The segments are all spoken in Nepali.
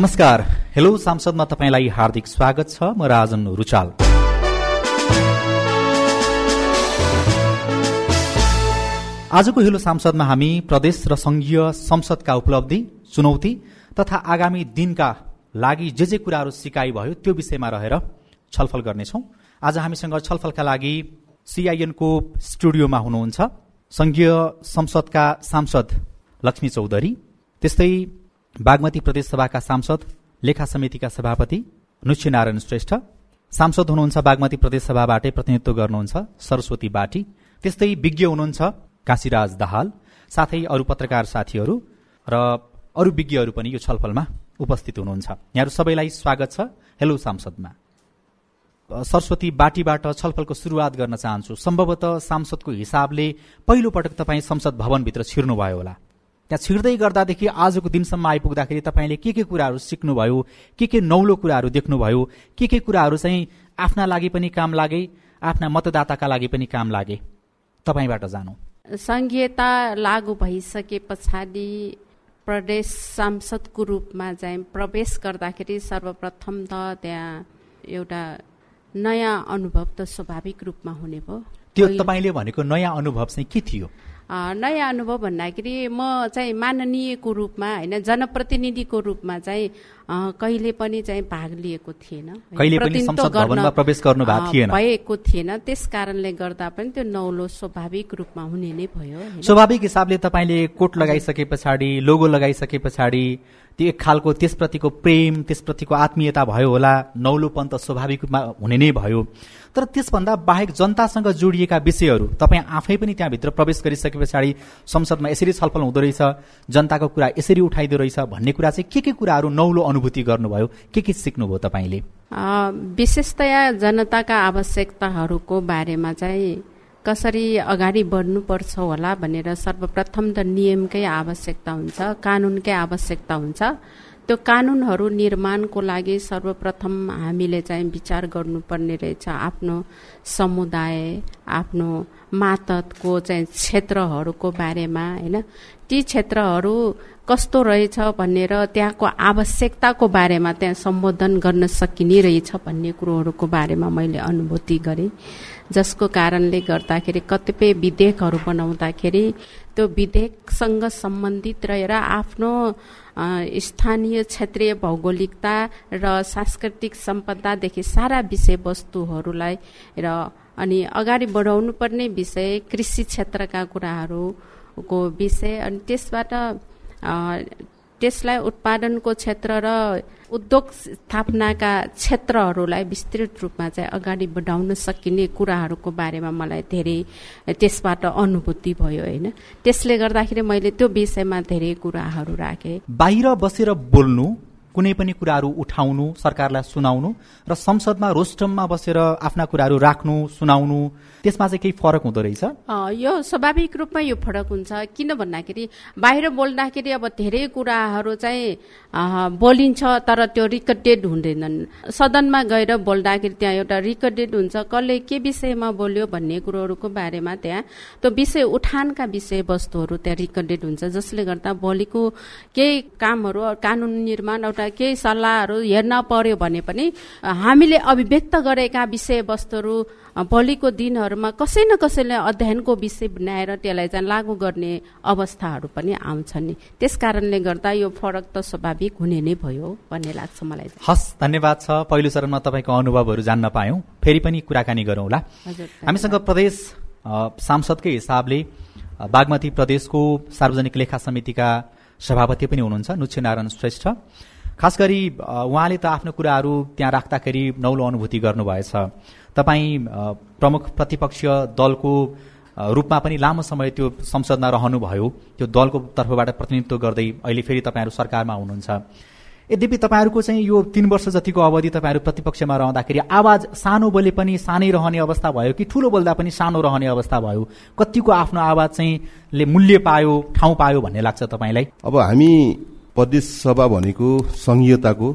नमस्कार। हेलो सांसदमा तपाईँलाई हार्दिक स्वागत छ। म राजन रुचाल। आजको हेलो सांसदमा हामी प्रदेश र संघीय संसदका उपलब्धि चुनौती तथा आगामी दिनका लागि जे जे कुराहरू सिकाइ भयो त्यो विषयमा रहेर छलफल गर्नेछौ। आज हामीसँग छलफलका लागि सिआइएनको स्टुडियोमा हुनुहुन्छ संघीय संसदका सांसद लक्ष्मी चौधरी। त्यस्तै बागमती प्रदेश सभाका सांसद लेखा समितिका सभापति नारायण श्रेष्ठ सांसद हुनुहुन्छ बागमती प्रदेश सभाबाटै प्रतिनिधित्व गर्नुहुन्छ सरस्वती बाटी त्यस्तै विज्ञ हुनुहुन्छ काशीराज दाहाल साथै अरू पत्रकार साथीहरू र अरू विज्ञहरू पनि यो छलफलमा उपस्थित हुनुहुन्छ। यहाँहरू सबैलाई स्वागत छ। हेलो सांसदमा। सरस्वती बाटीबाट छलफलको सुरुवात गर्न चाहन्छु। सम्भवतः सांसदको हिसाबले पहिलो पटक तपाईँ संसद भवनभित्र छिर्नुभयो होला। त्यहाँ छिर्दै गर्दादेखि आजको दिनसम्म आइपुग्दाखेरि तपाईँले के के कुराहरू सिक्नुभयो के के नौलो कुराहरू देख्नुभयो के के कुराहरू चाहिँ आफ्ना लागि पनि काम लागे आफ्ना मतदाताका लागि पनि काम लागे? तपाईँबाट जानु। सङ्घीयता लागू भइसके पछाडि प्रदेश सांसदको रूपमा चाहिँ प्रवेश गर्दाखेरि सर्वप्रथम त त्यहाँ एउटा नयाँ अनुभव त स्वाभाविक रूपमा हुने भयो। त्यो तपाईँले भनेको नयाँ अनुभव चाहिँ के थियो? नयाँ अनुभव भन्दाखेरि म चाहिँ माननीयको रूपमा होइन जनप्रतिनिधिको रूपमा चाहिँ कहिले पनि चाहिँ भाग लिएको थिएन। प्रवेश गर्नु भएको थिएन। त्यस कारणले गर्दा पनि त्यो नौलो स्वाभाविक रूपमा हुने नै भयो स्वाभाविक हिसाबले तपाईँले कोट लगाइसके पछाडि लोगो लगाइसके पछाडि त्यो एक खालको त्यसप्रतिको प्रेम त्यसप्रतिको आत्मीयता भयो होला। नौलोपन त स्वाभाविक रूपमा हुने नै भयो। तर त्यसभन्दा बाहेक जनतासँग जोडिएका विषयहरू तपाईँ आफै पनि त्यहाँभित्र प्रवेश गरिसके पछाडि संसदमा यसरी छलफल हुँदो रहेछ जनताको कुरा यसरी उठाइदो रहेछ भन्ने कुरा चाहिँ के के कुराहरू नौलो अनुभूति गर्नुभयो। के के सिक्नुभयो तपाईँले? विशेषतया जनताका आवश्यकताहरूको बारेमा चाहिँ कसरी अगाडि बढ्नुपर्छ होला भनेर सर्वप्रथम त नियमकै आवश्यकता हुन्छ कानुनकै आवश्यकता हुन्छ। त्यो कानुनहरू निर्माणको लागि सर्वप्रथम हामीले चाहिँ विचार गर्नुपर्ने रहेछ आफ्नो समुदाय आफ्नो मातको चाहिँ क्षेत्रहरूको बारेमा होइन? ती क्षेत्रहरू कस्तो रहेछ भनेर त्यहाँको आवश्यकताको बारेमा त्यहाँ सम्बोधन गर्न सकिने रहेछ भन्ने कुरोहरूको बारेमा मैले अनुभूति गरेँ। जसको कारणले गर्दाखेरि कतिपय विधेयकहरू बनाउँदाखेरि त्यो विधेयकसँग सम्बन्धित रहेर आफ्नो स्थानीय क्षेत्रीय भौगोलिकता र सांस्कृतिक सम्पदादेखि सारा विषयवस्तुहरूलाई र अनि अगाडि बढाउनु पर्ने विषय कृषि क्षेत्रका कुराहरूको विषय अनि त्यसबाट त्यसलाई उत्पादनको क्षेत्र र उद्योग स्थापनाका क्षेत्रहरूलाई विस्तृत रूपमा चाहिँ अगाडि बढाउन सकिने कुराहरूको बारेमा मलाई धेरै त्यसबाट अनुभूति भयो होइन। त्यसले गर्दाखेरि मैले त्यो विषयमा धेरै कुराहरू राखेँ। बाहिर बसेर बोल्नु कुनै पनि कुराहरू उठाउनु सरकारलाई सुनाउनु र संसदमा रोस्टममा बसेर आफ्ना कुराहरू राख्नु सुनाउनु त्यसमा चाहिँ केही फरक हुँदो रहेछ? यो स्वाभाविक रूपमा यो फरक हुन्छ। किन भन्दाखेरि बाहिर बोल्दाखेरि अब धेरै कुराहरू चाहिँ बोलिन्छ तर त्यो रिकर्डेड हुँदैनन्। सदनमा गएर बोल्दाखेरि त्यहाँ एउटा रिकर्डेड हुन्छ। कसले के विषयमा बोल्यो भन्ने कुरोहरूको बारेमा त्यहाँ त्यो विषय उठानका विषयवस्तुहरू त्यहाँ रिकर्डेड हुन्छ। जसले गर्दा भोलिको केही कामहरू कानुन निर्माण केही सल्लाहहरू हेर्न पर्यो भने पनि हामीले अभिव्यक्त गरेका विषयवस्तुहरू भोलिको दिनहरूमा कसै न कसैले अध्ययनको विषय बनाएर त्यसलाई चाहिँ लागू गर्ने अवस्थाहरू पनि आउँछ नि। त्यस कारणले गर्दा यो फरक त स्वाभाविक हुने नै भयो भन्ने लाग्छ मलाई हस् धन्यवाद छ। पहिलो चरणमा तपाईँको अनुभवहरू जान्न पायौँ। फेरि पनि कुराकानी गरौँला हामीसँग प्रदेश सांसदकै हिसाबले बागमती प्रदेशको सार्वजनिक लेखा समितिका सभापति पनि हुनुहुन्छ नुच्छे नारायण श्रेष्ठ। खास गरी उहाँले त आफ्नो कुराहरू त्यहाँ राख्दाखेरि नौलो अनुभूति गर्नुभएछ। तपाईँ प्रमुख प्रतिपक्षीय दलको रूपमा पनि लामो समय त्यो संसदमा रहनुभयो। त्यो दलको तर्फबाट प्रतिनिधित्व गर्दै अहिले फेरि तपाईँहरू सरकारमा हुनुहुन्छ। यद्यपि तपाईँहरूको चाहिँ यो तिन वर्ष जतिको अवधि तपाईँहरू प्रतिपक्षमा रहँदाखेरि आवाज सानो बोले पनि सानै रहने अवस्था भयो कि ठुलो बोल्दा पनि सानो रहने अवस्था भयो? कतिको आफ्नो आवाज चाहिँ ले मूल्य पायो ठाउँ पायो भन्ने लाग्छ तपाईँलाई? अब हामी प्रदेश सभा भनेको संघीयताको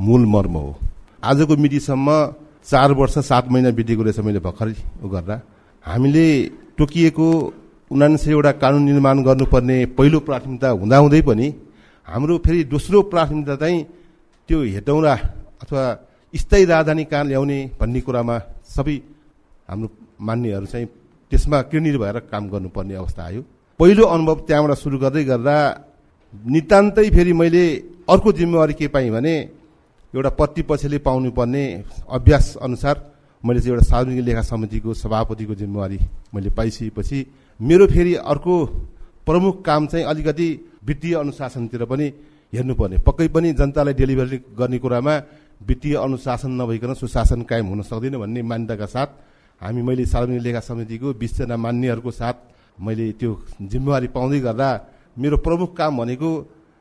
मूल मर्म हो। आजको मितिसम्म चार वर्ष सात महिना बितेको रहेछ मैले भर्खरै गर्दा। हामीले तोकिएको उनासयवटा कानुन निर्माण गर्नुपर्ने पहिलो प्राथमिकता हुँदाहुँदै पनि हाम्रो फेरि दोस्रो प्राथमिकता चाहिँ त्यो हेटौँडा अथवा स्थायी राजधानी कहाँ ल्याउने भन्ने कुरामा सबै हाम्रो मान्नेहरू चाहिँ त्यसमा किर्निर भएर काम गर्नुपर्ने अवस्था आयो। पहिलो अनुभव त्यहाँबाट सुरु गर्दै गर्दा नितान्तै फेरि मैले अर्को जिम्मेवारी के पाएँ भने एउटा पत्ती पछिले पाउनुपर्ने अभ्यास अनुसार मैले चाहिँ एउटा सार्वजनिक लेखा समितिको सभापतिको जिम्मेवारी मैले पाइसकेपछि मेरो फेरि अर्को प्रमुख काम चाहिँ अलिकति वित्तीय अनुशासनतिर पनि हेर्नुपर्ने। पक्कै पनि जनतालाई डेलिभरी गर्ने कुरामा वित्तीय अनुशासन नभइकन सुशासन कायम हुन सक्दैन भन्ने मान्यताका साथ हामी मैले सार्वजनिक लेखा समितिको बिसजना मान्यहरूको साथ मैले त्यो जिम्मेवारी पाउँदै गर्दा मेरो प्रमुख काम भनेको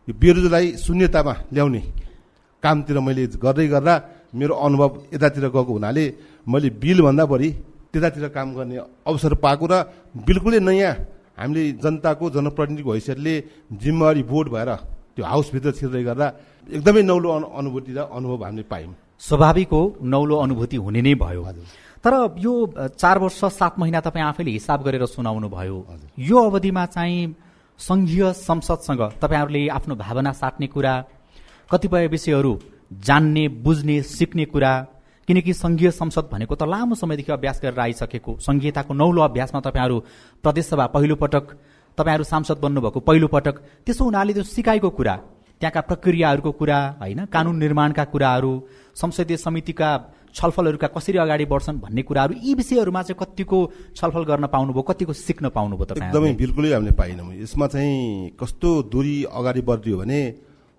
यो बेरोजगारी शून्यतामा ल्याउने कामतिर मैले गर्दै गर्दा मेरो अनुभव यतातिर गएको हुनाले मैले बिलभन्दा बढी त्यतातिर काम गर्ने अवसर पाएको र बिल्कुलै नयाँ हामीले जनताको जनप्रतिनिधिको हैसियतले जिम्मेवारी बोर्ड भएर त्यो हाउसभित्र छिर्दै गर्दा एकदमै नौलो अनुभूति र अनुभव हामीले पायौँ। स्वाभाविक हो नौलो अनुभूति हुने नै भयो। तर यो चार वर्ष सात महिना तपाईँ आफैले हिसाब गरेर सुनाउनु भयो यो अवधिमा चाहिँ सङ्घीय संसदसँग तपाईँहरूले आफ्नो भावना साट्ने कुरा कतिपय विषयहरू जान्ने बुझ्ने सिक्ने कुरा किनकि सङ्घीय संसद भनेको त लामो समयदेखि अभ्यास गरेर आइसकेको सङ्घीयताको नौलो अभ्यासमा तपाईँहरू प्रदेशसभा पहिलोपटक तपाईँहरू सांसद बन्नुभएको पहिलो पटक त्यसो हुनाले त्यो सिकाइको कुरा त्यहाँका प्रक्रियाहरूको कुरा होइन कानुन निर्माणका कुराहरू संसदीय समितिका छलफलहरूका कसरी अगाडि बढ्छन् भन्ने कुराहरू यी विषयहरूमा चाहिँ कतिको छलफल गर्न पाउनुभयो कतिको सिक्न पाउनुभयो तपाईँ एकदमै बिल्कुलै हामीले पाइनौँ यसमा चाहिँ कस्तो दूरी अगाडि बढिदियो भने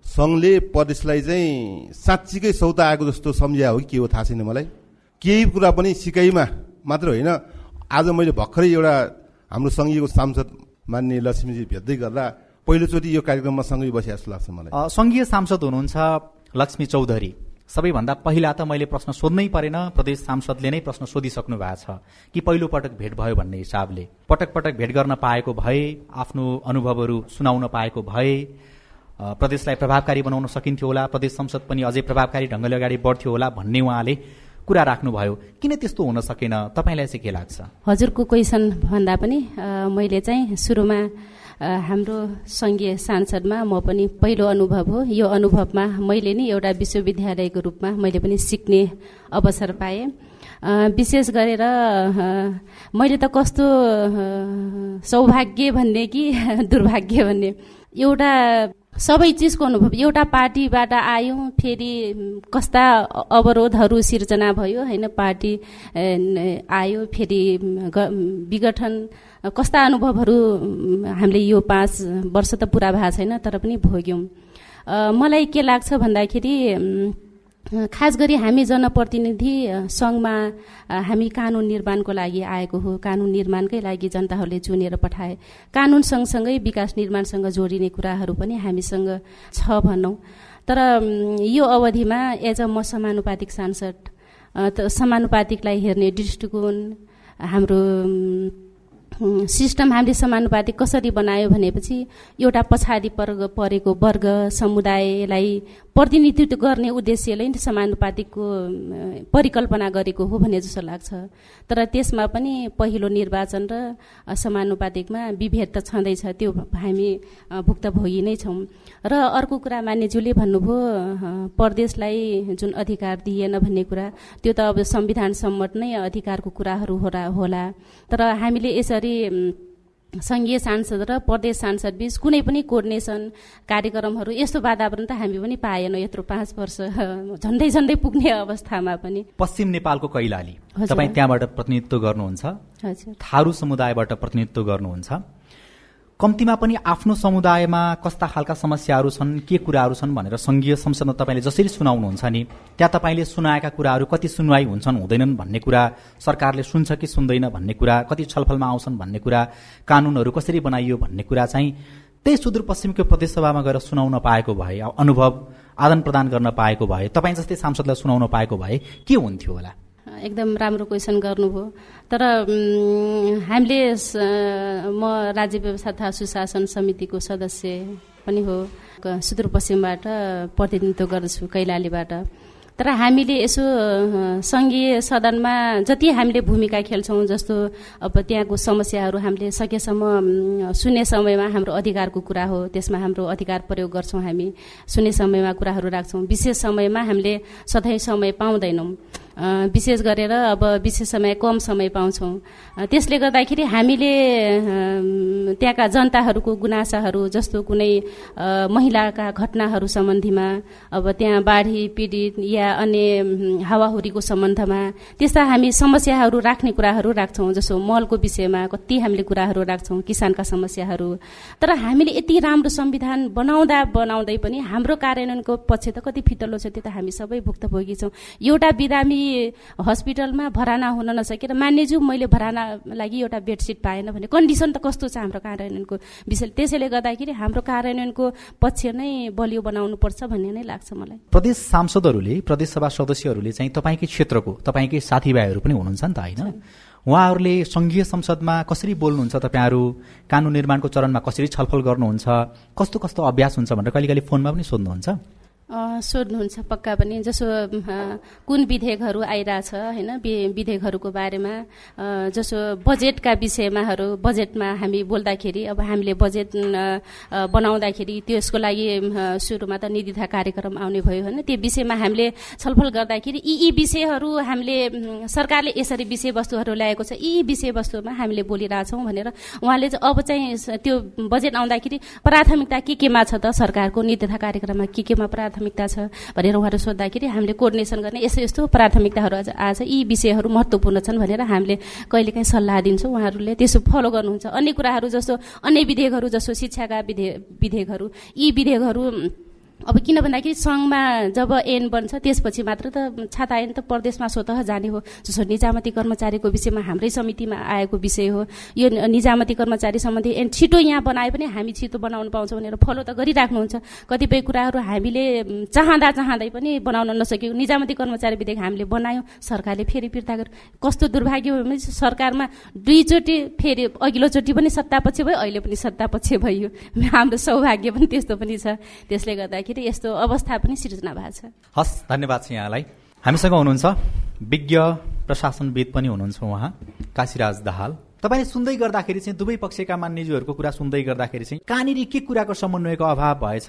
सङ्घले प्रदेशलाई चाहिँ साँच्चीकै सौता आएको जस्तो सम्झ्या हो कि के हो थाहा छैन मलाई। केही कुरा पनि सिकाइमा मात्र होइन। आज मैले भर्खरै एउटा हाम्रो सङ्घीयको सांसद मान्य लक्ष्मीजी भेट्दै गर्दा पहिलोचोटि यो कार्यक्रममा सँगै बसे जस्तो लाग्छ मलाई। सङ्घीय सांसद हुनुहुन्छ लक्ष्मी चौधरी। सबैभन्दा पहिला त मैले प्रश्न सोध्नै परेन प्रदेश सांसदले नै प्रश्न सोधिसक्नु भएको छ कि पहिलो पटक भेट भयो भन्ने हिसाबले। पटक पटक भेट गर्न पाएको भए आफ्नो अनुभवहरू सुनाउन पाएको भए प्रदेशलाई प्रभावकारी बनाउन सकिन्थ्यो होला प्रदेश संसद पनि अझै प्रभावकारी ढङ्गले अगाडि बढ्थ्यो होला भन्ने उहाँले कुरा राख्नुभयो। किन त्यस्तो हुन सकेन? तपाईँलाई चाहिँ के लाग्छ? हजुरको क्वेसन भन्दा पनि मैले चाहिँ सुरुमा हाम्रो सङ्घीय सांसदमा म पनि पहिलो अनुभव हो। यो अनुभवमा मैले नि एउटा विश्वविद्यालयको रूपमा मैले पनि सिक्ने अवसर पाएँ। विशेष गरेर मैले त कस्तो सौभाग्य भन्ने कि दुर्भाग्य भन्ने। एउटा सबै चिजको अनुभव एउटा पार्टीबाट आयौँ फेरि कस्ता अवरोधहरू सिर्जना भयो होइन पार्टी आयो फेरि विघटन कस्ता अनुभवहरू हामीले यो पाँच वर्ष त पुरा भएको छैन तर पनि भोग्यौँ। मलाई के लाग्छ भन्दाखेरि खास गरी हामी जनप्रतिनिधि सङ्घमा हामी कानुन निर्माणको लागि आएको हो। कानुन निर्माणकै लागि जनताहरूले चुनेर पठाए। कानुन सँगसँगै विकास निर्माणसँग जोडिने कुराहरू पनि हामीसँग छ भनौँ। तर यो अवधिमा एज अ म समानुपातिक सांसद समानुपातिकलाई हेर्ने दृष्टिकोण हाम्रो सिस्टम हामीले समानुपातिक कसरी बनायो भनेपछि एउटा पछाडि पर्ग परेको वर्ग समुदायलाई प्रतिनिधित्व गर्ने उद्देश्यले नै समानुपातिकको परिकल्पना गरेको हो भन्ने जस्तो लाग्छ। तर त्यसमा पनि पहिलो निर्वाचन र समानुपातिकमा विभेद त छँदैछ त्यो हामी भुक्तभोगी नै छौँ। र अर्को कुरा मान्यज्यूले भन्नुभयो प्रदेशलाई जुन अधिकार दिएन भन्ने कुरा त्यो त अब संविधान सम्मत नै अधिकारको कुराहरू होला। तर हामीले यसरी सङ्घीय सांसद र प्रदेश सांसद बीच कुनै पनि कोर्डिनेसन कार्यक्रमहरू यस्तो वातावरण त हामी पनि पाएनौँ यत्रो पाँच वर्ष झन्डै झन्डै पुग्ने अवस्थामा पनि। पश्चिम नेपालको कैलाली। तपाईँ त्यहाँबाट प्रतिनिधित्व गर्नुहुन्छ। थारू समुदायबाट प्रतिनिधित्व गर्नुहुन्छ। कम्तीमा पनि आफ्नो समुदायमा कस्ता खालका समस्याहरू छन् के कुराहरू छन् भनेर सङ्घीय संसदमा तपाईँले जसरी सुनाउनुहुन्छ नि त्यहाँ तपाईँले सुनाएका कुराहरू कति सुनवाई हुन्छन् हुँदैनन् भन्ने कुरा सरकारले सुन्छ कि सुन्दैन भन्ने कुरा कति छलफलमा आउँछन् भन्ने कुरा कानुनहरू कसरी बनाइयो भन्ने कुरा चाहिँ त्यही सुदूरपश्चिमको प्रदेशसभामा गएर सुनाउन पाएको भए अनुभव आदान प्रदान गर्न पाएको भए तपाईँ जस्तै सांसदलाई सुनाउन पाएको भए के हुन्थ्यो होला? एकदम राम्रो क्वेसन गर्नुभयो। तर हामीले म राज्य व्यवस्था तथा सुशासन समितिको सदस्य पनि हो सुदूरपश्चिमबाट प्रतिनिधित्व गर्दछु कैलालीबाट। तर हामीले यसो सङ्घीय सदनमा जति हामीले भूमिका खेल्छौँ जस्तो अब त्यहाँको समस्याहरू हामीले सकेसम्म सुन्ने समयमा हाम्रो अधिकारको कुरा हो त्यसमा हाम्रो अधिकार प्रयोग गर्छौँ हामी। सुन्ने समयमा कुराहरू राख्छौँ। विशेष समयमा हामीले सधैँ समय पाउँदैनौँ। विशेष गरेर अब विशेष समय कम समय पाउँछौँ। त्यसले गर्दाखेरि हामीले त्यहाँका जनताहरूको गुनासाहरू जस्तो कुनै महिलाका घटनाहरू सम्बन्धीमा अब त्यहाँ बाढी पीडित या अन्य हावाहुरीको सम्बन्धमा त्यस्ता हामी समस्याहरू राख्ने कुराहरू राख्छौँ जस्तो मलको विषयमा कति हामीले कुराहरू राख्छौँ किसानका समस्याहरू। तर हामीले यति राम्रो संविधान बनाउँदा बनाउँदै पनि हाम्रो कार्यान्वयनको पक्ष त कति फितलो छ त्यो त हामी सबै भुक्तभोगी छौँ। एउटा बिरामी हस्पिटलमा भराना हुन नसकेर मान्यज्यू मैले भराना लागि एउटा बेडसिट पाएन भने कन्डिसन त कस्तो छ हाम्रो कार्यान्वयनको विषय त्यसैले गर्दाखेरि हाम्रो कार्यान्वयनको पक्ष नै बलियो बनाउनु पर्छ भन्ने नै लाग्छ मलाई। प्रदेश सांसदहरूले प्रदेशसभा सदस्यहरूले चाहिँ तपाईँकै क्षेत्रको तपाईँकै साथीभाइहरू पनि हुनुहुन्छ नि त होइन? उहाँहरूले सङ्घीय संसदमा कसरी बोल्नुहुन्छ तपाईँहरू? कानुन निर्माणको चरणमा कसरी छलफल गर्नुहुन्छ? कस्तो कस्तो अभ्यास हुन्छ भनेर कहिले कहिले फोनमा पनि सोध्नुहुन्छ? सोध्नुहुन्छ पक्का पनि। जसो कुन विधेयकहरू आइरहेछ होइन विधेयकहरूको बारेमा जसो बजेटका विषयमाहरू बजेटमा हामी बोल्दाखेरि अब हामीले बजेट बनाउँदाखेरि त्यसको लागि सुरुमा त निधिथा कार्यक्रम आउने भयो होइन। त्यो विषयमा हामीले छलफल गर्दाखेरि यी यी विषयहरू हामीले सरकारले यसरी विषयवस्तुहरू ल्याएको छ यी विषयवस्तुमा हामीले बोलिरहेछौँ भनेर उहाँले चाहिँ अब चाहिँ त्यो बजेट आउँदाखेरि प्राथमिकता के केमा छ त सरकारको निधिथा कार्यक्रममा के केमा प्राथमिक प्राथमिकता छ। भनेर उहाँहरू सोद्धाखेरि हामीले कोर्डिनेसन गर्ने यस्तो यस्तो प्राथमिकताहरू आज आज यी विषयहरू महत्त्वपूर्ण छन् भनेर हामीले कहिलेकाहीँ सल्लाह दिन्छौँ उहाँहरूले। त्यसो फलो गर्नुहुन्छ। अन्य कुराहरू जस्तो अन्य विधेयकहरू जस्तो शिक्षाका विधेयक विधेयकहरू। यी विधेयकहरू अब किन भन्दाखेरि सङ्घमा जब एन बन्छ त्यसपछि मात्र त छाता ऐन त प्रदेशमा स्वत जाने हो। जस्तो निजामती कर्मचारीको विषयमा हाम्रै समितिमा आएको विषय हो। यो निजामती कर्मचारी सम्बन्धी एन छिटो यहाँ बनाए पनि हामी छिटो बनाउनु पाउँछौँ भनेर फलो त गरिराख्नुहुन्छ। कतिपय कुराहरू हामीले चाहँदा चाहँदै पनि बनाउन नसकेको निजामती कर्मचारी विधेयक हामीले बनायौँ सरकारले फेरि फिर्ता गर्यो। कस्तो दुर्भाग्य भयो भने सरकारमा दुईचोटि फेरि अघिल्लोचोटि पनि सत्तापक्ष भयो अहिले पनि सत्तापक्ष भयो। हाम्रो सौभाग्य पनि त्यस्तो पनि छ। त्यसले गर्दाखेरि गर्दाखेरि यस्तो अवस्था पनि सिर्जना भएको छ। हस् धन्यवाद छ यहाँलाई। हामीसँग हुनुहुन्छ विज्ञ प्रशासनविद पनि हुनुहुन्छ उहाँ काशीराज दाहाल। तपाईँले सुन्दै गर्दाखेरि चाहिँ दुवै पक्षका मान्यज्यूहरूको कुरा सुन्दै गर्दाखेरि चाहिँ कहाँनिर के कुराको समन्वयको अभाव भएछ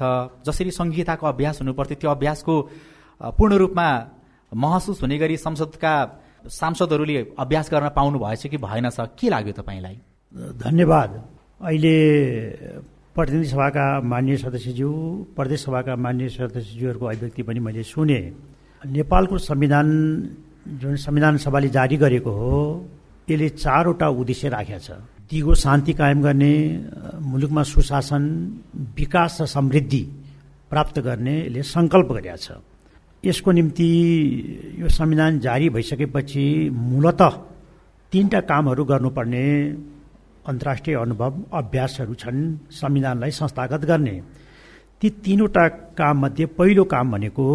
जसरी संहिताको अभ्यास हुनुपर्थ्यो त्यो अभ्यासको पूर्ण रूपमा महसुस हुने गरी संसदका सांसदहरूले अभ्यास गर्न पाउनु भएछ कि भएन छ? के लाग्यो तपाईँलाई? धन्यवाद। अहिले प्रतिनिधि सभाका मान्य सदस्यज्यू प्रदेश सभाका मान्य सदस्यज्यूहरूको अभिव्यक्ति पनि मैले सुने। नेपालको संविधान जुन संविधान सभाले जारी गरेको हो यसले चारवटा उद्देश्य राखेको छ। दिगो शान्ति कायम गर्ने मुलुकमा सुशासन विकास र समृद्धि प्राप्त गर्ने यसले सङ्कल्प गरेका छ। यसको निम्ति यो संविधान जारी भइसकेपछि मूलत तिनवटा कामहरू गर्नुपर्ने अन्तर्राष्ट्रिय अनुभव अभ्यासहरू छन् संविधानलाई संस्थागत गर्ने। ती तिनवटा काममध्ये पहिलो काम भनेको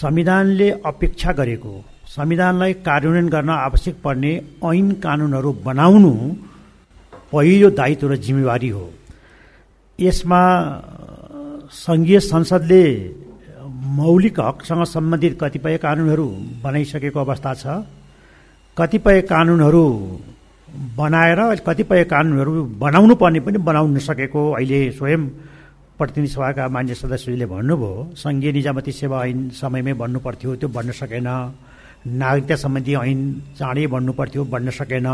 संविधानले अपेक्षा गरेको संविधानलाई कार्यान्वयन गर्न आवश्यक पर्ने ऐन कानुनहरू बनाउनु पहिलो दायित्व र जिम्मेवारी हो। यसमा सङ्घीय संसदले मौलिक हकसँग सम्बन्धित कतिपय कानुनहरू बनाइसकेको अवस्था छ। कतिपय कानुनहरू बनाएर कतिपय कानुनहरू बनाउनु पर्ने पनि बनाउन नसकेको अहिले स्वयं प्रतिनिधि सभाका मान्य सदस्यले भन्नुभयो सङ्घीय निजामती सेवा ऐन समयमै बन्नु पर्थ्यो त्यो बन्न सकेन। नागरिकता सम्बन्धी ऐन चाँडै बन्नु पर्थ्यो बन्न सकेन।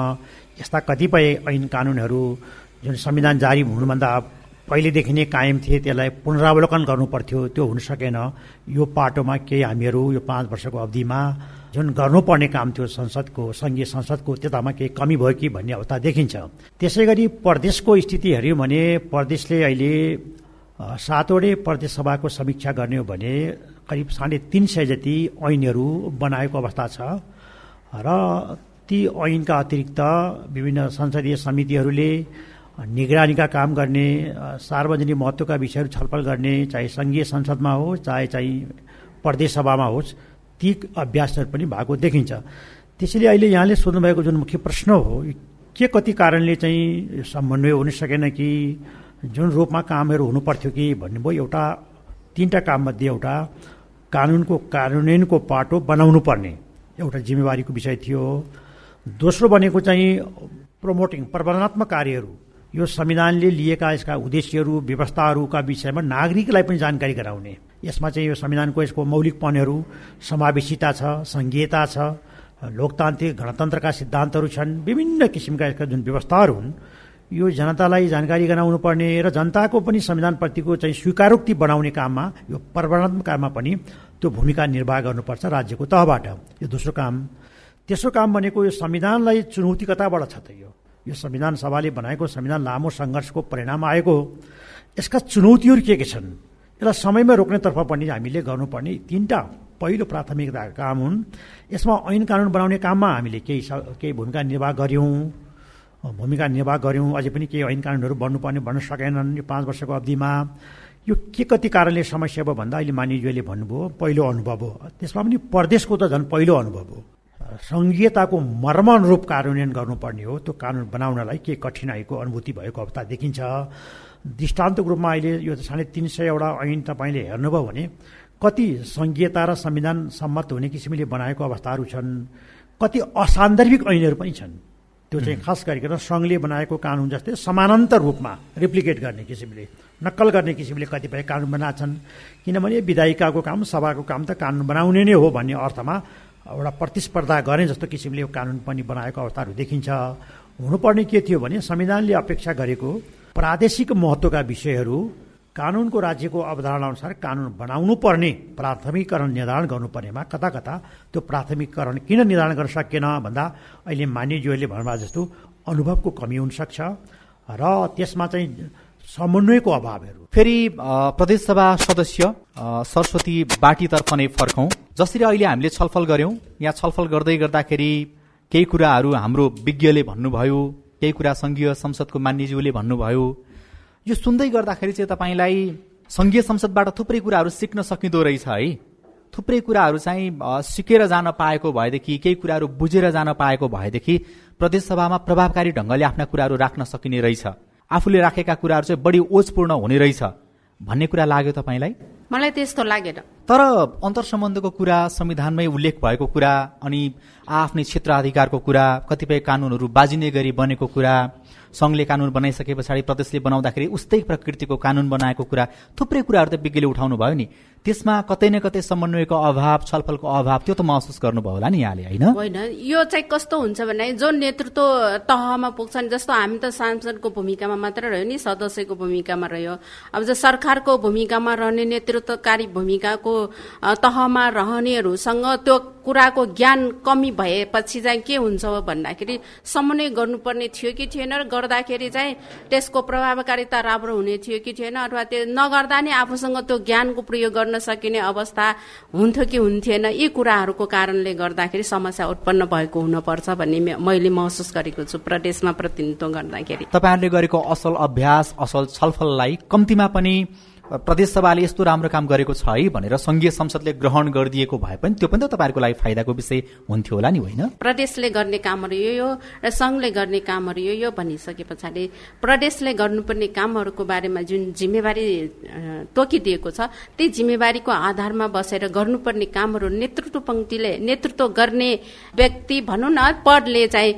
यस्ता कतिपय ऐन कानुनहरू जुन संविधान जारी हुनुभन्दा पहिलेदेखि नै कायम थिए त्यसलाई पुनरावलोकन गर्नु पर्थ्यो त्यो हुन सकेन। यो पाटोमा केही हामीहरू यो पाँच वर्षको अवधिमा जुन गर्नुपर्ने काम थियो संसदको सङ्घीय संसदको त्यतामा केही कमी भयो कि भन्ने अवस्था देखिन्छ। त्यसै गरी प्रदेशको स्थिति हेऱ्यौँ भने प्रदेशले अहिले सातवटै प्रदेश सभाको समीक्षा गर्ने हो भने करिब साढे तिन सय जति ऐनहरू बनाएको अवस्था छ र ती ऐनका अतिरिक्त विभिन्न संसदीय समितिहरूले निगरानीका काम गर्ने सार्वजनिक महत्त्वका विषयहरू छलफल गर्ने चाहे सङ्घीय संसदमा होस् चाहे चाहिँ प्रदेश सभामा होस् ती अभ्यासहरू पनि भएको देखिन्छ। त्यसैले अहिले यहाँले सोध्नुभएको जुन मुख्य प्रश्न हो के कति कारणले चाहिँ समन्वय हुन सकेन कि जुन रूपमा कामहरू हुनु पर्थ्यो कि भन्नुभयो एउटा तिनवटा काममध्ये एउटा कानुनको कार्यान्वयनको पाटो बनाउनु पर्ने एउटा जिम्मेवारीको विषय थियो। दोस्रो भनेको चाहिँ प्रमोटिङ प्रबन्धनात्मक कार्यहरू। यो संविधानले लिएका यसका उद्देश्यहरू व्यवस्थाहरूका विषयमा नागरिकलाई पनि जानकारी गराउने। यसमा चाहिँ यो संविधानको यसको मौलिक पणहरू समावेशिता छ सङ्घीयता छ लोकतान्त्रिक गणतन्त्रका सिद्धान्तहरू छन् विभिन्न किसिमका यसका जुन व्यवस्थाहरू हुन् यो जनतालाई जानकारी गराउनु पर्ने र जनताको पनि संविधानप्रतिको चाहिँ स्वीकारोक्ति बनाउने काममा यो प्रवर्णात्मक काममा पनि त्यो भूमिका निर्वाह गर्नुपर्छ राज्यको तहबाट। यो दोस्रो काम। तेस्रो काम भनेको यो संविधानलाई चुनौती कताबाट छ त यो यो संविधान सभाले बनाएको संविधान लामो सङ्घर्षको परिणाम आएको यसका चुनौतीहरू के के छन्? यसलाई समयमा रोक्नेतर्फ पनि हामीले गर्नुपर्ने तिनवटा पहिलो प्राथमिकता काम हुन्। यसमा ऐन कानुन बनाउने काममा हामीले केही केही भूमिका निर्वाह गऱ्यौँ। भूमिका निर्वाह गऱ्यौँ। अझै पनि केही ऐन कानुनहरू बन्नुपर्ने भन्न सकेनन् यो पाँच वर्षको अवधिमा। यो के कति कारणले समस्या भयो भन्दा अहिले मानिज्यूले भन्नुभयो पहिलो अनुभव हो। त्यसमा पनि परदेशको त झन् पहिलो अनुभव हो। सङ्घीयताको मर्मनुरूप कार्यान्वयन गर्नुपर्ने हो। त्यो कानुन बनाउनलाई के कठिनाइको अनुभूति भएको अवस्था देखिन्छ। दृष्टान्तको रूपमा अहिले यो साढे तिन सयवटा ऐन तपाईँले हेर्नुभयो भने कति सङ्घीयता र संविधान सम्मत हुने किसिमले बनाएको अवस्थाहरू छन् कति असान्दर्भिक ऐनहरू पनि छन्। त्यो चाहिँ खास गरिकन सङ्घले बनाएको कानुन जस्तै समानान्तर रूपमा रिप्लिकेट गर्ने किसिमले नक्कल गर्ने किसिमले कतिपय कानुन बनाएको छन् किनभने विधायिकाको काम सभाको काम त कानुन बनाउने नै हो भन्ने अर्थमा एउटा प्रतिस्पर्धा गर्ने जस्तो किसिमले यो कानुन पनि बनाएको अवस्थाहरू देखिन्छ। हुनुपर्ने के थियो भने संविधानले अपेक्षा गरेको प्रादेशिक महत्त्वका विषयहरू कानुनको राज्यको अवधारणा अनुसार कानुन बनाउनु पर्ने प्राथमिकरण निर्धारण गर्नुपर्नेमा कता कता त्यो प्राथमिकरण किन निर्धारण गर्न सकिएन भन्दा अहिले मान्यज्यूहरूले भन्नुभएको जस्तो अनुभवको कमी हुनसक्छ र त्यसमा चाहिँ समन्वयको अभावहरू। फेरि प्रदेशसभा सदस्य सरस्वती बाटीतर्फ नै फर्कौँ। जसरी अहिले हामीले छलफल गऱ्यौँ यहाँ छलफल गर्दै गर्दाखेरि केही कुराहरू हाम्रो विज्ञले भन्नुभयो केही कुरा सङ्घीय संसदको मान्यज्यूले भन्नुभयो। यो सुन्दै गर्दाखेरि चाहिँ तपाईँलाई सङ्घीय संसदबाट थुप्रै कुराहरू सिक्न सकिँदो रहेछ है। थुप्रै कुराहरू चाहिँ सिकेर जान पाएको भएदेखि केही कुराहरू बुझेर जान पाएको भएदेखि प्रदेशसभामा प्रभावकारी ढङ्गले आफ्ना कुराहरू राख्न सकिने रहेछ। आफूले राखेका कुराहरू चाहिँ बढी ओजपूर्ण हुने रहेछ भन्ने कुरा लाग्यो तपाईँलाई? मलाई त्यस्तो लागेन। तर अन्तर्सम्बन्धको कुरा संविधानमै उल्लेख भएको कुरा अनि आफ्नै क्षेत्र अधिकारको कुरा कतिपय कानुनहरू बाजिने गरी बनेको कुरा सङ्घले कानुन बनाइसके पछाडि प्रदेशले बनाउँदाखेरि उस्तै प्रकृतिको कानुन बनाएको कुरा थुप्रै कुराहरू त विज्ञले उठाउनु भयो नि। त्यसमा कतै न कतै समन्वयको अभाव छलफलको अभाव त्यो त महसुस गर्नुभयो होला नि यहाँले होइन? होइन यो चाहिँ कस्तो हुन्छ भने जो नेतृत्व तहमा पुग्छन् जस्तो हामी त सांसदको भूमिकामा मात्र रह्यो नि सदस्यको भूमिकामा रह्यो। अब जो सरकारको भूमिकामा रहने नेतृत्वकारी भूमिकाको तहमा रहनेहरूसँग त्यो कुराको ज्ञान कमी भएपछि चाहिँ के हुन्छ भन्दाखेरि समन्वय गर्नुपर्ने थियो कि थिएन र गर्दाखेरि चाहिँ त्यसको प्रभावकारिता राम्रो हुने थियो कि थिएन अथवा त्यो नगर्दा नै आफूसँग त्यो ज्ञानको प्रयोग गर्न सकिने अवस्था हुन्थ्यो कि हुन्थेन यी कुराहरूको कारणले गर्दाखेरि समस्या उत्पन्न भएको हुनुपर्छ भन्ने मैले महसुस गरेको छु प्रदेशमा प्रतिनिधित्व गर्दाखेरि। तपाईँहरूले गरेको असल अभ्यास असल छलफललाई कम्तीमा पनि प्रदेशसभाले यस्तो राम्रो काम गरेको छ है भनेर संघीय संसदले ग्रहण गरिदिएको भए पनि त्यो पनि त तपाईँहरूको लागि फाइदाको विषय हुन्थ्यो होला नि होइन? प्रदेशले गर्ने कामहरू यो यो र संघले गर्ने कामहरू यो यो भनिसके पछाडि प्रदेशले गर्नुपर्ने कामहरूको बारेमा जुन जिम्मेवारी तोकिदिएको छ त्यही जिम्मेवारीको आधारमा बसेर गर्नुपर्ने कामहरू नेतृत्व पङ्क्तिले नेतृत्व गर्ने व्यक्ति भनौँ न पदले चाहिँ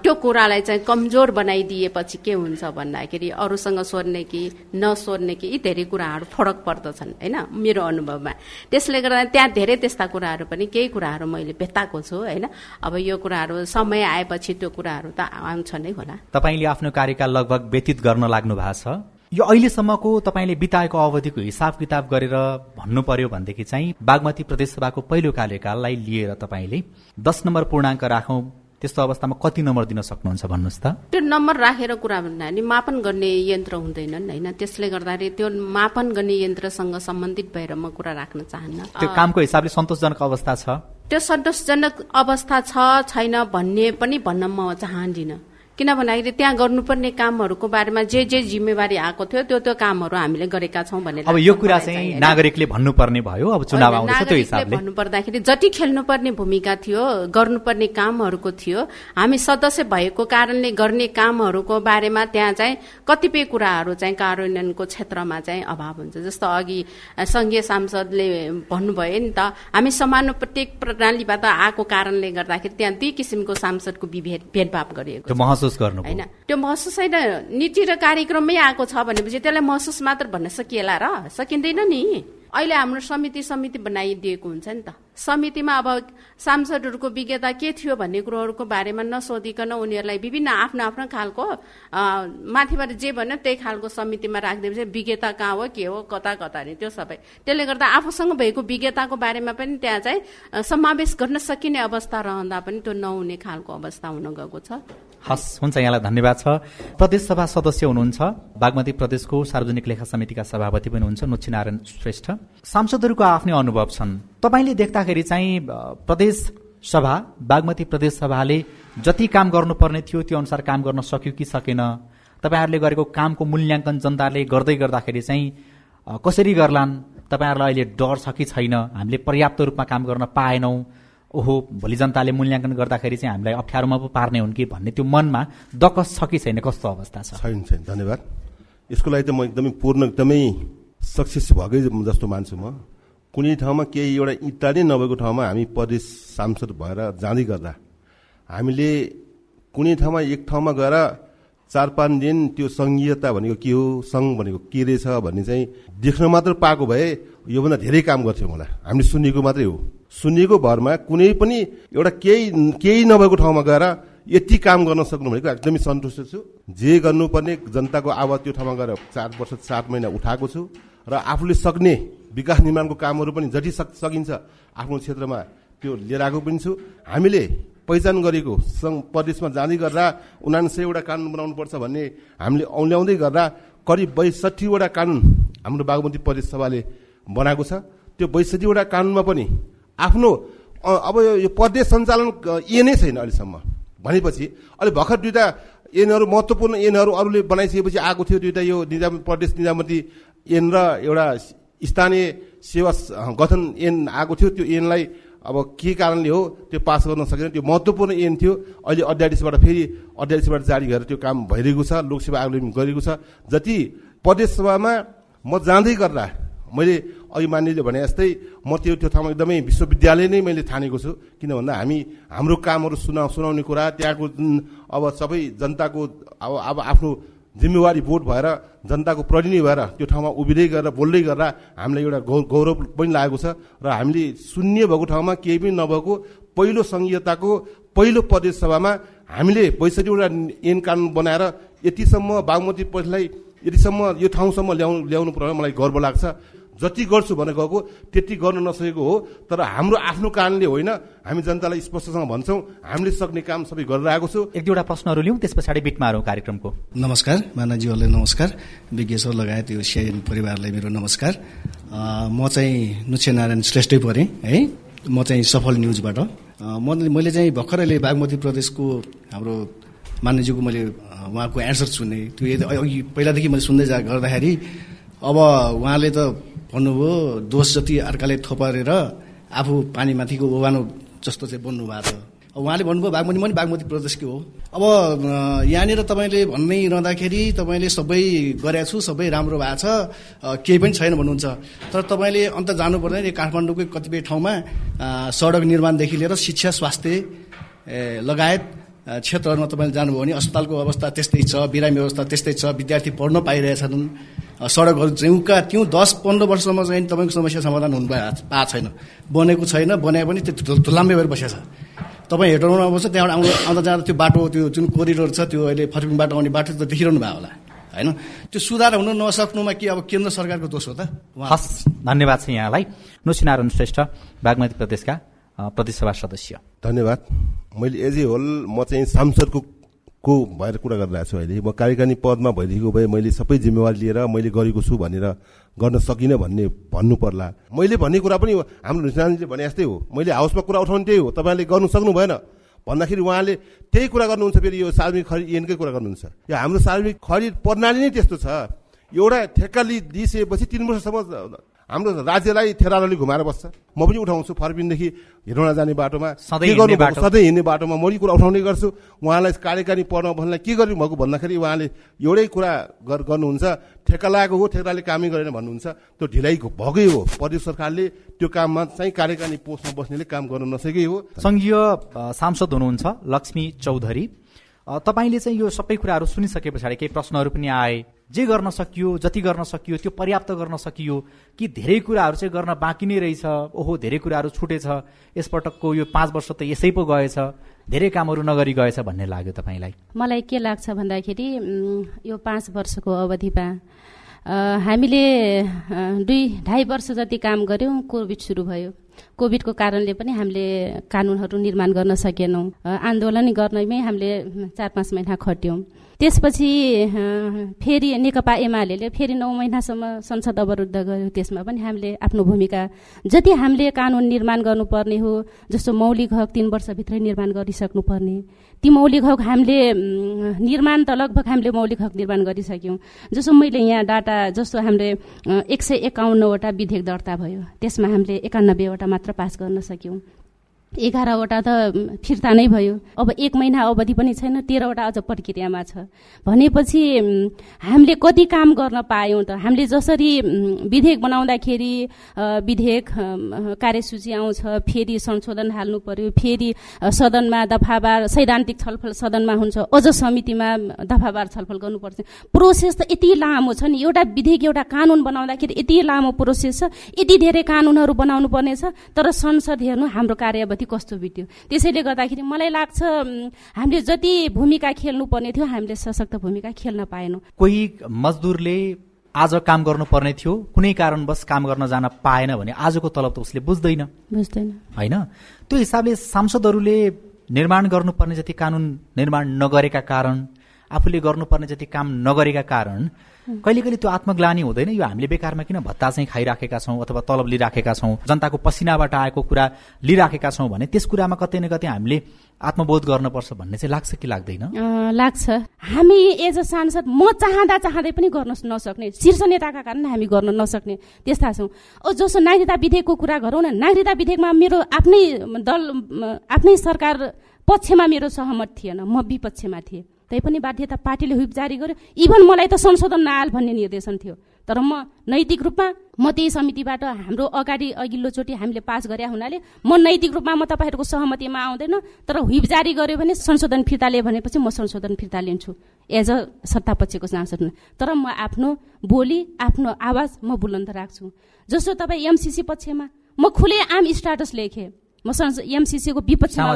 त्यो कुरालाई चाहिँ कमजोर बनाइदिएपछि के हुन्छ भन्दाखेरि अरूसँग सोध्ने कि नसोध्ने कि यी धेरै कुराहरू फरक पर्दछन् होइन? मेरो अनुभवमा। त्यसले गर्दा त्यहाँ धेरै त्यस्ता कुराहरू पनि केही कुराहरू मैले भेटाएको छु होइन? अब यो कुराहरू समय आएपछि त्यो कुराहरू त आउँछ नै होला। तपाईँले आफ्नो कार्यकाल लगभग व्यतीत गर्न लाग्नु भएको छ। यो अहिलेसम्मको तपाईँले बिताएको अवधिको हिसाब किताब गरेर भन्नु पर्यो भनेदेखि चाहिँ बागमती प्रदेशसभाको पहिलो कार्यकाललाई लिएर तपाईँले दस नम्बर पूर्णाङ्क राखौँ। त्यस्तो अवस्थामा कति नम्बर दिन सक्नुहुन्छ भन्नुहोस् त। त्यो नम्बर राखेर कुरा भन्दा नि मापन गर्ने यन्त्र हुँदैनन् होइन। त्यसले गर्दाखेरि त्यो मापन गर्ने यन्त्रसँग सम्बन्धित भएर म कुरा राख्न चाहन्न। त्यो कामको हिसाबले सन्तोषजनक अवस्था छ? त्यो सन्तोषजनक अवस्था छ छैन भन्ने पनि भन्न म चाहदिनँ किन भन्दाखेरि त्यहाँ गर्नुपर्ने कामहरूको बारेमा जे जे जिम्मेवारी आएको थियो त्यो त्यो कामहरू हामीले गरेका छौँ भनेर अब यो कुरा चाहिँ? नागरिकले भन्नुपर्ने भयो अब चुनाव आउँदैछ त्यो हिसाबले भन्नु पर्दाखेरि जति खेल्नुपर्ने भूमिका थियो गर्नुपर्ने कामहरूको थियो हामी सदस्य भएको कारणले गर्ने कामहरूको बारेमा त्यहाँ चाहिँ कतिपय कुराहरू चाहिँ कार्यान्वयनको क्षेत्रमा चाहिँ अभाव हुन्छ जस्तो अघि अ, सङ्घीय सांसदले भन्नुभयो नि त हामी समानुपातिक प्रणालीबाट आएको कारणले गर्दाखेरि त्यहाँ दुई किसिमको सांसदको विभेद भेदभाव गरिएको। महसुस गर्नु होइन। त्यो महसुस होइन नीति र कार्यक्रममै आएको छ भनेपछि त्यसलाई महसुस मात्र भन्न सकिएला र? सकिँदैन नि। अहिले हाम्रो समिति समिति बनाइदिएको हुन्छ नि त। समितिमा अब सांसदहरूको विज्ञता के थियो भन्ने कुरोहरूको बारेमा नसोधिकन उनीहरूलाई विभिन्न आफ्नो आफ्नो खालको माथिबाट जे भन्यो त्यही खालको समितिमा राखिदिएपछि विज्ञता कहाँ हो के हो कता कता नि त्यो सबै। त्यसले गर्दा आफूसँग भएको विज्ञताको बारेमा पनि त्यहाँ चाहिँ समावेश गर्न सकिने अवस्था रहँदा पनि त्यो नहुने खालको अवस्था हुन गएको छ। हस् हुन्छ यहाँलाई धन्यवाद छ। प्रदेशसभा सदस्य हुनुहुन्छ। बागमती प्रदेशको सार्वजनिक लेखा समितिका सभापति पनि हुनुहुन्छ नुच्छी श्रेष्ठ। सांसदहरूको आफ्नै अनुभव छन्। तपाईँले देख्दाखेरि चाहिँ प्रदेश सभा बागमती प्रदेश सभाले जति काम गर्नुपर्ने थियो त्यो अनुसार काम गर्न सक्यो कि सकेन? तपाईँहरूले गरेको कामको मूल्याङ्कन जनताले गर्दै गर्दाखेरि चाहिँ कसरी गर्लान्? तपाईँहरूलाई अहिले डर छ कि छैन? हामीले पर्याप्त रूपमा काम गर्न पाएनौँ। ओहो भोलि जनताले मूल्याङ्कन गर्दाखेरि चाहिँ हामीलाई अप्ठ्यारोमा पो पार्ने हुन् कि भन्ने त्यो मनमा दकस छ कि छैन कस्तो अवस्था छ? छैन छैन धन्यवाद। यसको लागि त म एकदमै पूर्ण एकदमै सक्सेस भएकै जस्तो मान्छु म। कुनै ठाउँमा केही एउटा इँटा नै नभएको ठाउँमा हामी प्रदेश सांसद भएर जाँदै गर्दा हामीले कुनै ठाउँमा एक ठाउँमा गएर चार पाँच दिन त्यो सङ्घीयता भनेको के हो सङ्घ भनेको के रहेछ भन्ने चाहिँ देख्न मात्र पाएको भए योभन्दा धेरै काम गर्थ्यो मलाई। हामीले सुनेको मात्रै हो। सुनेको भरमा कुनै पनि एउटा केही केही नभएको ठाउँमा गएर यति काम गर्न सक्नु भनेको एकदमै सन्तुष्ट छु। जे गर्नुपर्ने जनताको आवाज त्यो ठाउँमा गएर चार वर्ष सात महिना उठाएको छु र आफूले सक्ने विकास निर्माणको कामहरू पनि जति सक सकिन्छ। आफ्नो क्षेत्रमा त्यो लिएर आएको पनि छु। हामीले पहिचान गरेको सङ्घ प्रदेशमा जाँदै गर्दा उनासयवटा कानुन बनाउनुपर्छ भन्ने हामीले औल्याउँदै गर्दा करिब बैसठीवटा कानुन हाम्रो बागमती प्रदेश सभाले बनाएको छ। त्यो बैसठीवटा कानुनमा पनि आफ्नो अब यो- प्रदेश सञ्चालन अ, ऐनै छैन अहिलेसम्म। भनेपछि अहिले भर्खर दुईवटा ऐनहरू महत्त्वपूर्ण ऐनहरू अरूले बनाइसकेपछि आएको थियो दुईवटा यो निजाम प्रदेश निजामती ऐन र एउटा स्थानीय सेवा गठन ऐन आएको थियो त्यो ऐनलाई अब के कारणले हो त्यो पास गर्न सकेन त्यो महत्त्वपूर्ण ऐन थियो। अहिले अध्यादेशबाट फेरि अध्यादेशबाट जारी गरेर त्यो काम भइरहेको छ लोकसेवा आयोगले गरेको छ। जति प्रदेश सभामा म जाँदै गर्दा मैले अघि मान्यले भने जस्तै म त्यो त्यो ठाउँमा एकदमै विश्वविद्यालय नै मैले ठानेको छु। किन भन्दा हामी हाम्रो कामहरू सुना सुनाउने कुरा त्यहाँको जुन अब सबै जनताको अब अब आफ्नो जिम्मेवारी बोर्ड भएर जनताको प्रतिनिधि भएर त्यो ठाउँमा उभिँदै गरेर बोल्दै गर्दा हामीलाई एउटा गौरव पनि लागेको छ र हामीले शून्य भएको ठाउँमा केही पनि नभएको पहिलो सङ्घीयताको पहिलो प्रदेश सभामा हामीले बैसठीवटा ऐन कानुन बनाएर यतिसम्म बागमती प्रदेशलाई यतिसम्म यो ठाउँसम्म ल्याउनु ल्याउनु पर्ने मलाई गर्व लाग्छ। जति गर्छु भने गएको त्यति गर्न नसकेको हो तर हाम्रो आफ्नो कारणले होइन हामी जनतालाई स्पष्टसँग भन्छौँ हामीले सक्ने काम सबै गरेर आएको छु। एक दुईवटा प्रश्नहरू लिउँ त्यस पछाडि बिटमा कार्यक्रमको। नमस्कार मानाजीहरूलाई नमस्कार विज्ञेश्वर लगायत यो सिआइएन परिवारलाई मेरो नमस्कार। म चाहिँ नुच्छे नारायण श्रेष्ठै परेँ है। म चाहिँ सफल न्युजबाट। मैले मैले चाहिँ भर्खर अहिले बागमती प्रदेशको हाम्रो मान्यजीको मैले उहाँको एन्सर सुने। त्यो यदि अघि पहिलादेखि मैले सुन्दै जा गर्दाखेरि अब उहाँले त भन्नुभयो दोष जति अर्काले थोपारेर आफू पानीमाथिको ओभानो जस्तो चाहिँ बन्नु भएको छ उहाँले भन्नुभयो बागमती पनि बागमती प्रदेशकै हो। अब यहाँनिर तपाईँले भन्नै रहँदाखेरि तपाईँले सबै गरेका छु सबै राम्रो भएको छ केही पनि छैन भन्नुहुन्छ। तर तपाईँले अन्त जानु पर्दैन यो काठमाडौँकै कतिपय ठाउँमा सडक निर्माणदेखि लिएर शिक्षा स्वास्थ्य लगायत क्षेत्रहरूमा तपाईँले जानुभयो भने अस्पतालको अवस्था त्यस्तै छ बिरामी व्यवस्था त्यस्तै छ विद्यार्थी पढ्न पाइरहेछन् सडकहरू जिउका त्यौँ दस पन्ध्र वर्षसम्म चाहिँ तपाईँको समस्या समाधान हुनु पाएको छैन। बनेको छैन बनाए पनि त्यो धुल- धुलाम्बे भएर बसेको छ। तपाईँ हेटौँडा आउँछ त्यहाँबाट आउँदा आउँदा जाँदा त्यो बाटो त्यो जुन कोरिडोर छ त्यो अहिले फर्किङबाट आउने बाटो त देखिरहनु भयो होला होइन? त्यो सुधार हुन नसक्नुमा के अब केन्द्र सरकारको दोष हो त? हस् धन्यवाद छ यहाँलाई। नुसिनारायण श्रेष्ठ बागमती प्रदेशका प्रदेशसभा सदस्य। धन्यवाद। मैले एज ए होल म चाहिँ सांसदको को भएर कुरा गरिरहेको छु अहिले। म कार्यकारिणी पदमा भइदिएको भए मैले सबै जिम्मेवारी लिएर मैले गरेको छु भनेर गर्न सकिनँ भन्ने भन्नु पर्ला। मैले भन्ने कुरा पनि हाम्रो निशानले भने जस्तै हो। मैले हाउसमा कुरा उठाउने त्यही हो। तपाईँले गर्नु सक्नु भएन। भन्दाखेरि उहाँले त्यही कुरा गर्नुहुन्छ फेरि यो सार्वजनिक खरिद ऐनकै कुरा गर्नुहुन्छ। यो हाम्रो सार्वजनिक खरिद प्रणाली नै त्यस्तो छ। एउटा ठेक्का लि दिइसकेपछि तिन वर्षसम्म हाम्रो राज्यलाई थेरालले घुमाएर बस्छ। म पनि उठाउँछु फर्पिनदेखि हिरोडा जाने बाटोमा। सधैँ के। सधैँ हिँड्ने बाटोमा म पनि कुरा उठाउने गर्छु। उहाँलाई कार्यकारिणी पढ्न भन्नलाई के गर्नुभएको भन्दाखेरि उहाँले एउटै कुरा गर- गर्नुहुन्छ ठेक्का लागेको हो ठेक्काले कामै गरेन भन्नुहुन्छ। त्यो ढिलाइ भएकै हो। प्रदेश सरकारले त्यो काममा चाहिँ कार्यकारिणी पोस्टमा बस्नेले काम गर्न नसकेकै हो। सङ्घीय सांसद हुनुहुन्छ लक्ष्मी चौधरी। तपाईँले चाहिँ यो सबै कुराहरू सुनिसके पछाडि केही प्रश्नहरू पनि आए। जे गर्न सकियो जति गर्न सकियो त्यो पर्याप्त गर्न सकियो कि धेरै कुराहरू चाहिँ गर्न बाँकी नै रहेछ। ओहो धेरै कुराहरू छुटेछ। यसपटकको यो पाँच वर्ष त यसै पो गएछ। धेरै कामहरू नगरी गएछ भन्ने लाग्यो तपाईँलाई। मलाई के लाग्छ भन्दाखेरि यो पाँच वर्षको अवधिमा हामीले दुई ढाई वर्ष जति काम गऱ्यौँ कोभिड सुरु भयो। कोभिडको कारणले पनि हामीले कानुनहरू निर्माण गर्न सकेनौँ। आन्दोलन गर्नमै हामीले चार पाँच महिना खट्यौँ। त्यसपछि फेरि नेकपा एमाले फेरि नौ महिनासम्म संसद अवरुद्ध गर्यो त्यसमा पनि हामीले आफ्नो भूमिका जति हामीले कानुन निर्माण गर्नुपर्ने हो जस्तो मौलिक हक तिन वर्षभित्रै निर्माण गरिसक्नुपर्ने। ती मौलिक हक हामीले निर्माण त लगभग हामीले मौलिक हक निर्माण गरिसक्यौँ। जस्तो मैले यहाँ डाटा जस्तो हामीले एक सय एकाउन्नवटा विधेयक दर्ता भयो त्यसमा हामीले एकानब्बेवटा मात्र पास गर्न सक्यौँ। एघारवटा त फिर्ता नै भयो। अब एक महिना अवधि पनि छैन तेह्रवटा अझ प्रक्रियामा छ। भनेपछि हामीले कति काम गर्न पायौँ त? हामीले जसरी विधेयक बनाउँदाखेरि विधेयक कार्यसूची आउँछ फेरि संशोधन हाल्नु पर्यो फेरि सदनमा दफावार सैद्धान्तिक छलफल सदनमा हुन्छ अझ समितिमा दफावार छलफल गर्नुपर्छ। प्रोसेस त यति लामो छ नि एउटा विधेयक एउटा कानुन बनाउँदाखेरि यति लामो प्रोसेस छ यति धेरै कानुनहरू बनाउनु पर्नेछ तर संसद हेर्नु हाम्रो कार्यावधि कस्तो बित्यो। त्यसैले गर्दाखेरि मलाई लाग्छ हामीले जति भूमिका खेल्नु पर्ने थियो हामीले सशक्त भूमिका खेल्न पाएनौँ। कोही मजदुरले आज काम गर्नुपर्ने थियो कुनै कारणवश काम गर्न जान पाएन भने आजको तलब त उसले बुझ्दैन। बुझ्दैन। होइन? त्यो हिसाबले सांसदहरूले निर्माण गर्नुपर्ने जति कानुन निर्माण नगरेका कारण आफूले गर्नुपर्ने जति काम नगरेका कारण कहिले कहिले त्यो आत्मग्लानी हुँदैन। यो हामीले बेकारमा किन भत्ता चाहिँ खाइराखेका छौँ अथवा तलब लिइराखेका छौँ? जनताको पसिनाबाट आएको कुरा लिइराखेका छौँ भने त्यस कुरामा कतै न कतै हामीले आत्मबोध गर्नुपर्छ भन्ने चाहिँ लाग्छ कि लाग्दैन? लाग्छ। हामी एज अ सांसद म चाहँदा चाहँदै पनि गर्न नसक्ने शीर्ष नेताका कारण हामी गर्न नसक्ने त्यस्ता छौँ। ओ जसो नागरिकता विधेयकको कुरा गरौँ न नागरिकता विधेयकमा मेरो आफ्नै दल आफ्नै सरकार पक्षमा मेरो सहमत थिएन म विपक्षमा थिएँ। तैपनि बाध्यता पार्टीले हुइप जारी गर्यो। इभन मलाई त संशोधन नआल भन्ने निर्देशन थियो। तर म नैतिक रूपमा म त्यही समितिबाट हाम्रो अगाडि अघिल्लोचोटि हामीले पास गरे हुनाले म नैतिक रूपमा म तपाईँहरूको सहमतिमा आउँदैन। तर हुइप जारी गर्यो भने संशोधन फिर्ता लियो भनेपछि म संशोधन फिर्ता लिन्छु। एज अ सत्तापक्षको सांसद। तर म आफ्नो बोली आफ्नो आवाज म बुलन्द राख्छु। जस्तो तपाईँ एमसिसी पक्षमा म खुले आम स्टाटस लेखेँ। म एमसिसीको विपक्षमा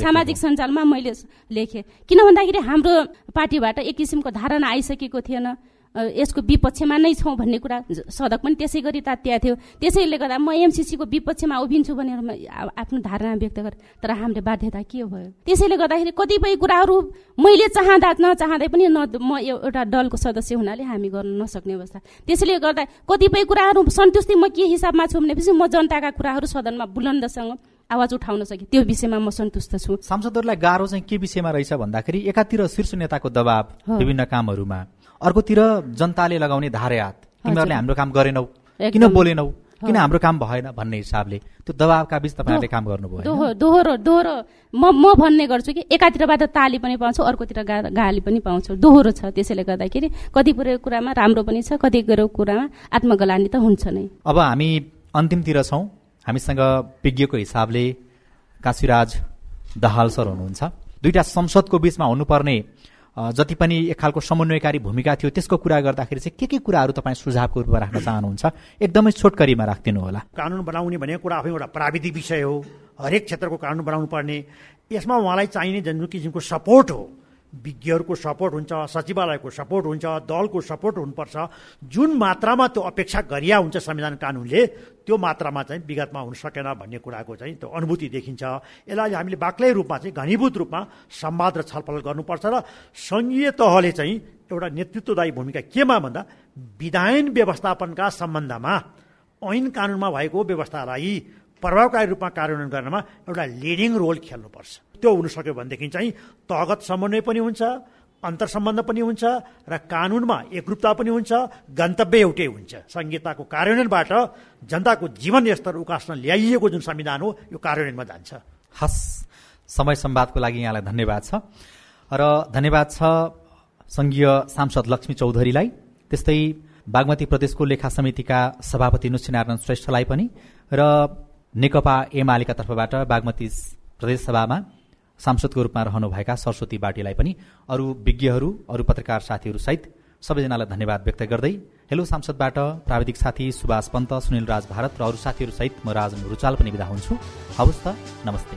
सामाजिक। सञ्जालमा मैले लेखेँ। किन भन्दाखेरि हाम्रो पार्टीबाट एक किसिमको धारणा आइसकेको थिएन। यसको विपक्षमा नै छौँ भन्ने कुरा सडक पनि त्यसै गरी तात्या थियो। त्यसैले गर्दा म एमसिसीको विपक्षमा उभिन्छु भनेर म आफ्नो धारणा व्यक्त गरेँ। तर हामीले बाध्यता के भयो? त्यसैले गर्दाखेरि कतिपय कुराहरू मैले चाहँदा नचाहँदै पनि न म एउटा दलको सदस्य हुनाले हामी गर्न नसक्ने अवस्था। त्यसैले गर्दा कतिपय कुराहरू सन्तुष्टि म के हिसाबमा छु भनेपछि म जनताका कुराहरू सदनमा बुलन्दसँग आवाज उठाउन सकेँ। त्यो विषयमा म सन्तुष्ट छु। सांसदहरूलाई गाह्रो चाहिँ के विषयमा रहेछ भन्दाखेरि एकातिर शीर्ष नेताको दबाव। विभिन्न कामहरूमा अर्कोतिर जनताले लगाउने धारयात तिमीहरूले हाम्रो काम गरेनौ। किन। बोलेनौ? किन हाम्रो काम भएन भन्ने हिसाबले। त्यो दबावका बीच तपाईँहरूले काम गर्नुभयो होइन? दोहो दोहोरो दोहोरो। म म भन्ने गर्छु कि एकातिरबाट ताली पनि पाउँछु अर्कोतिर गा गाली पनि पाउँछु। दोहोरो छ त्यसैले गर्दाखेरि। कति कुरो कुरामा राम्रो पनि छ कति कुरो कुरामा आत्मगलानी त हुन्छ नै। अब हामी अन्तिमतिर छौँ। हामीसँग विज्ञको हिसाबले काशीराज दहाल सर हुनुहुन्छ। दुईटा संसदको बीचमा हुनुपर्ने जति पनि एक खालको समन्वयकारी भूमिका थियो त्यसको कुरा गर्दाखेरि चाहिँ के के कुराहरू तपाईँ सुझावको रूपमा राख्न चाहनुहुन्छ? एकदमै छोटकरीमा राखिदिनु होला कानुन बनाउने भनेको कुरा आफै एउटा प्राविधिक विषय हो। हरेक क्षेत्रको कानुन बनाउनु पर्ने यसमा उहाँलाई चाहिने जुन किसिमको सपोर्ट हो। विज्ञहरूको सपोर्ट हुन्छ सचिवालयको सपोर्ट हुन्छ दलको सपोर्ट हुनुपर्छ। जुन मात्रामा त्यो अपेक्षा गरिया हुन्छ संविधान कानुनले त्यो मात्रामा चाहिँ विगतमा हुन सकेन भन्ने कुराको चाहिँ त्यो अनुभूति देखिन्छ। यसलाई हामीले बाक्लै रूपमा चाहिँ घनीभूत रूपमा संवाद र छलफल गर्नुपर्छ र सङ्घीय तहले चाहिँ एउटा नेतृत्वदायी भूमिका केमा भन्दा विधायन व्यवस्थापनका सम्बन्धमा ऐन कानुनमा भएको व्यवस्थालाई प्रभावकारी रूपमा कार्यान्वयन गर्नमा एउटा लिडिङ रोल खेल्नुपर्छ। त्यो हुन सक्यो भनेदेखि चाहिँ तगत समन्वय पनि हुन्छ अन्तर सम्बन्ध पनि हुन्छ र कानुनमा एकरूपता पनि हुन्छ गन्तव्य एउटै हुन्छ। संहिताको कार्यान्वयनबाट जनताको जीवन स्तर उकास्न ल्याइएको जुन संविधान हो यो कार्यान्वयनमा जान्छ। हस् समय संवादको लागि यहाँलाई धन्यवाद छ। र धन्यवाद छ सङ्घीय सांसद लक्ष्मी चौधरीलाई। त्यस्तै बागमती प्रदेशको लेखा समितिका सभापति नुसिनारायण श्रेष्ठलाई पनि। र नेकपा एमालेका तर्फबाट बागमती प्रदेश सभामा सांसदको रूपमा रहनुभएका सरस्वती बाटीलाई पनि अरू विज्ञहरू अरू पत्रकार साथीहरू सहित सबैजनालाई धन्यवाद व्यक्त गर्दै हेलो सांसदबाट प्राविधिक साथी सुभाष पन्त सुनिल राज भारत र अरू साथीहरू सहित म राजन रुचाल पनि विदा हुन्छु। हवस् त नमस्ते।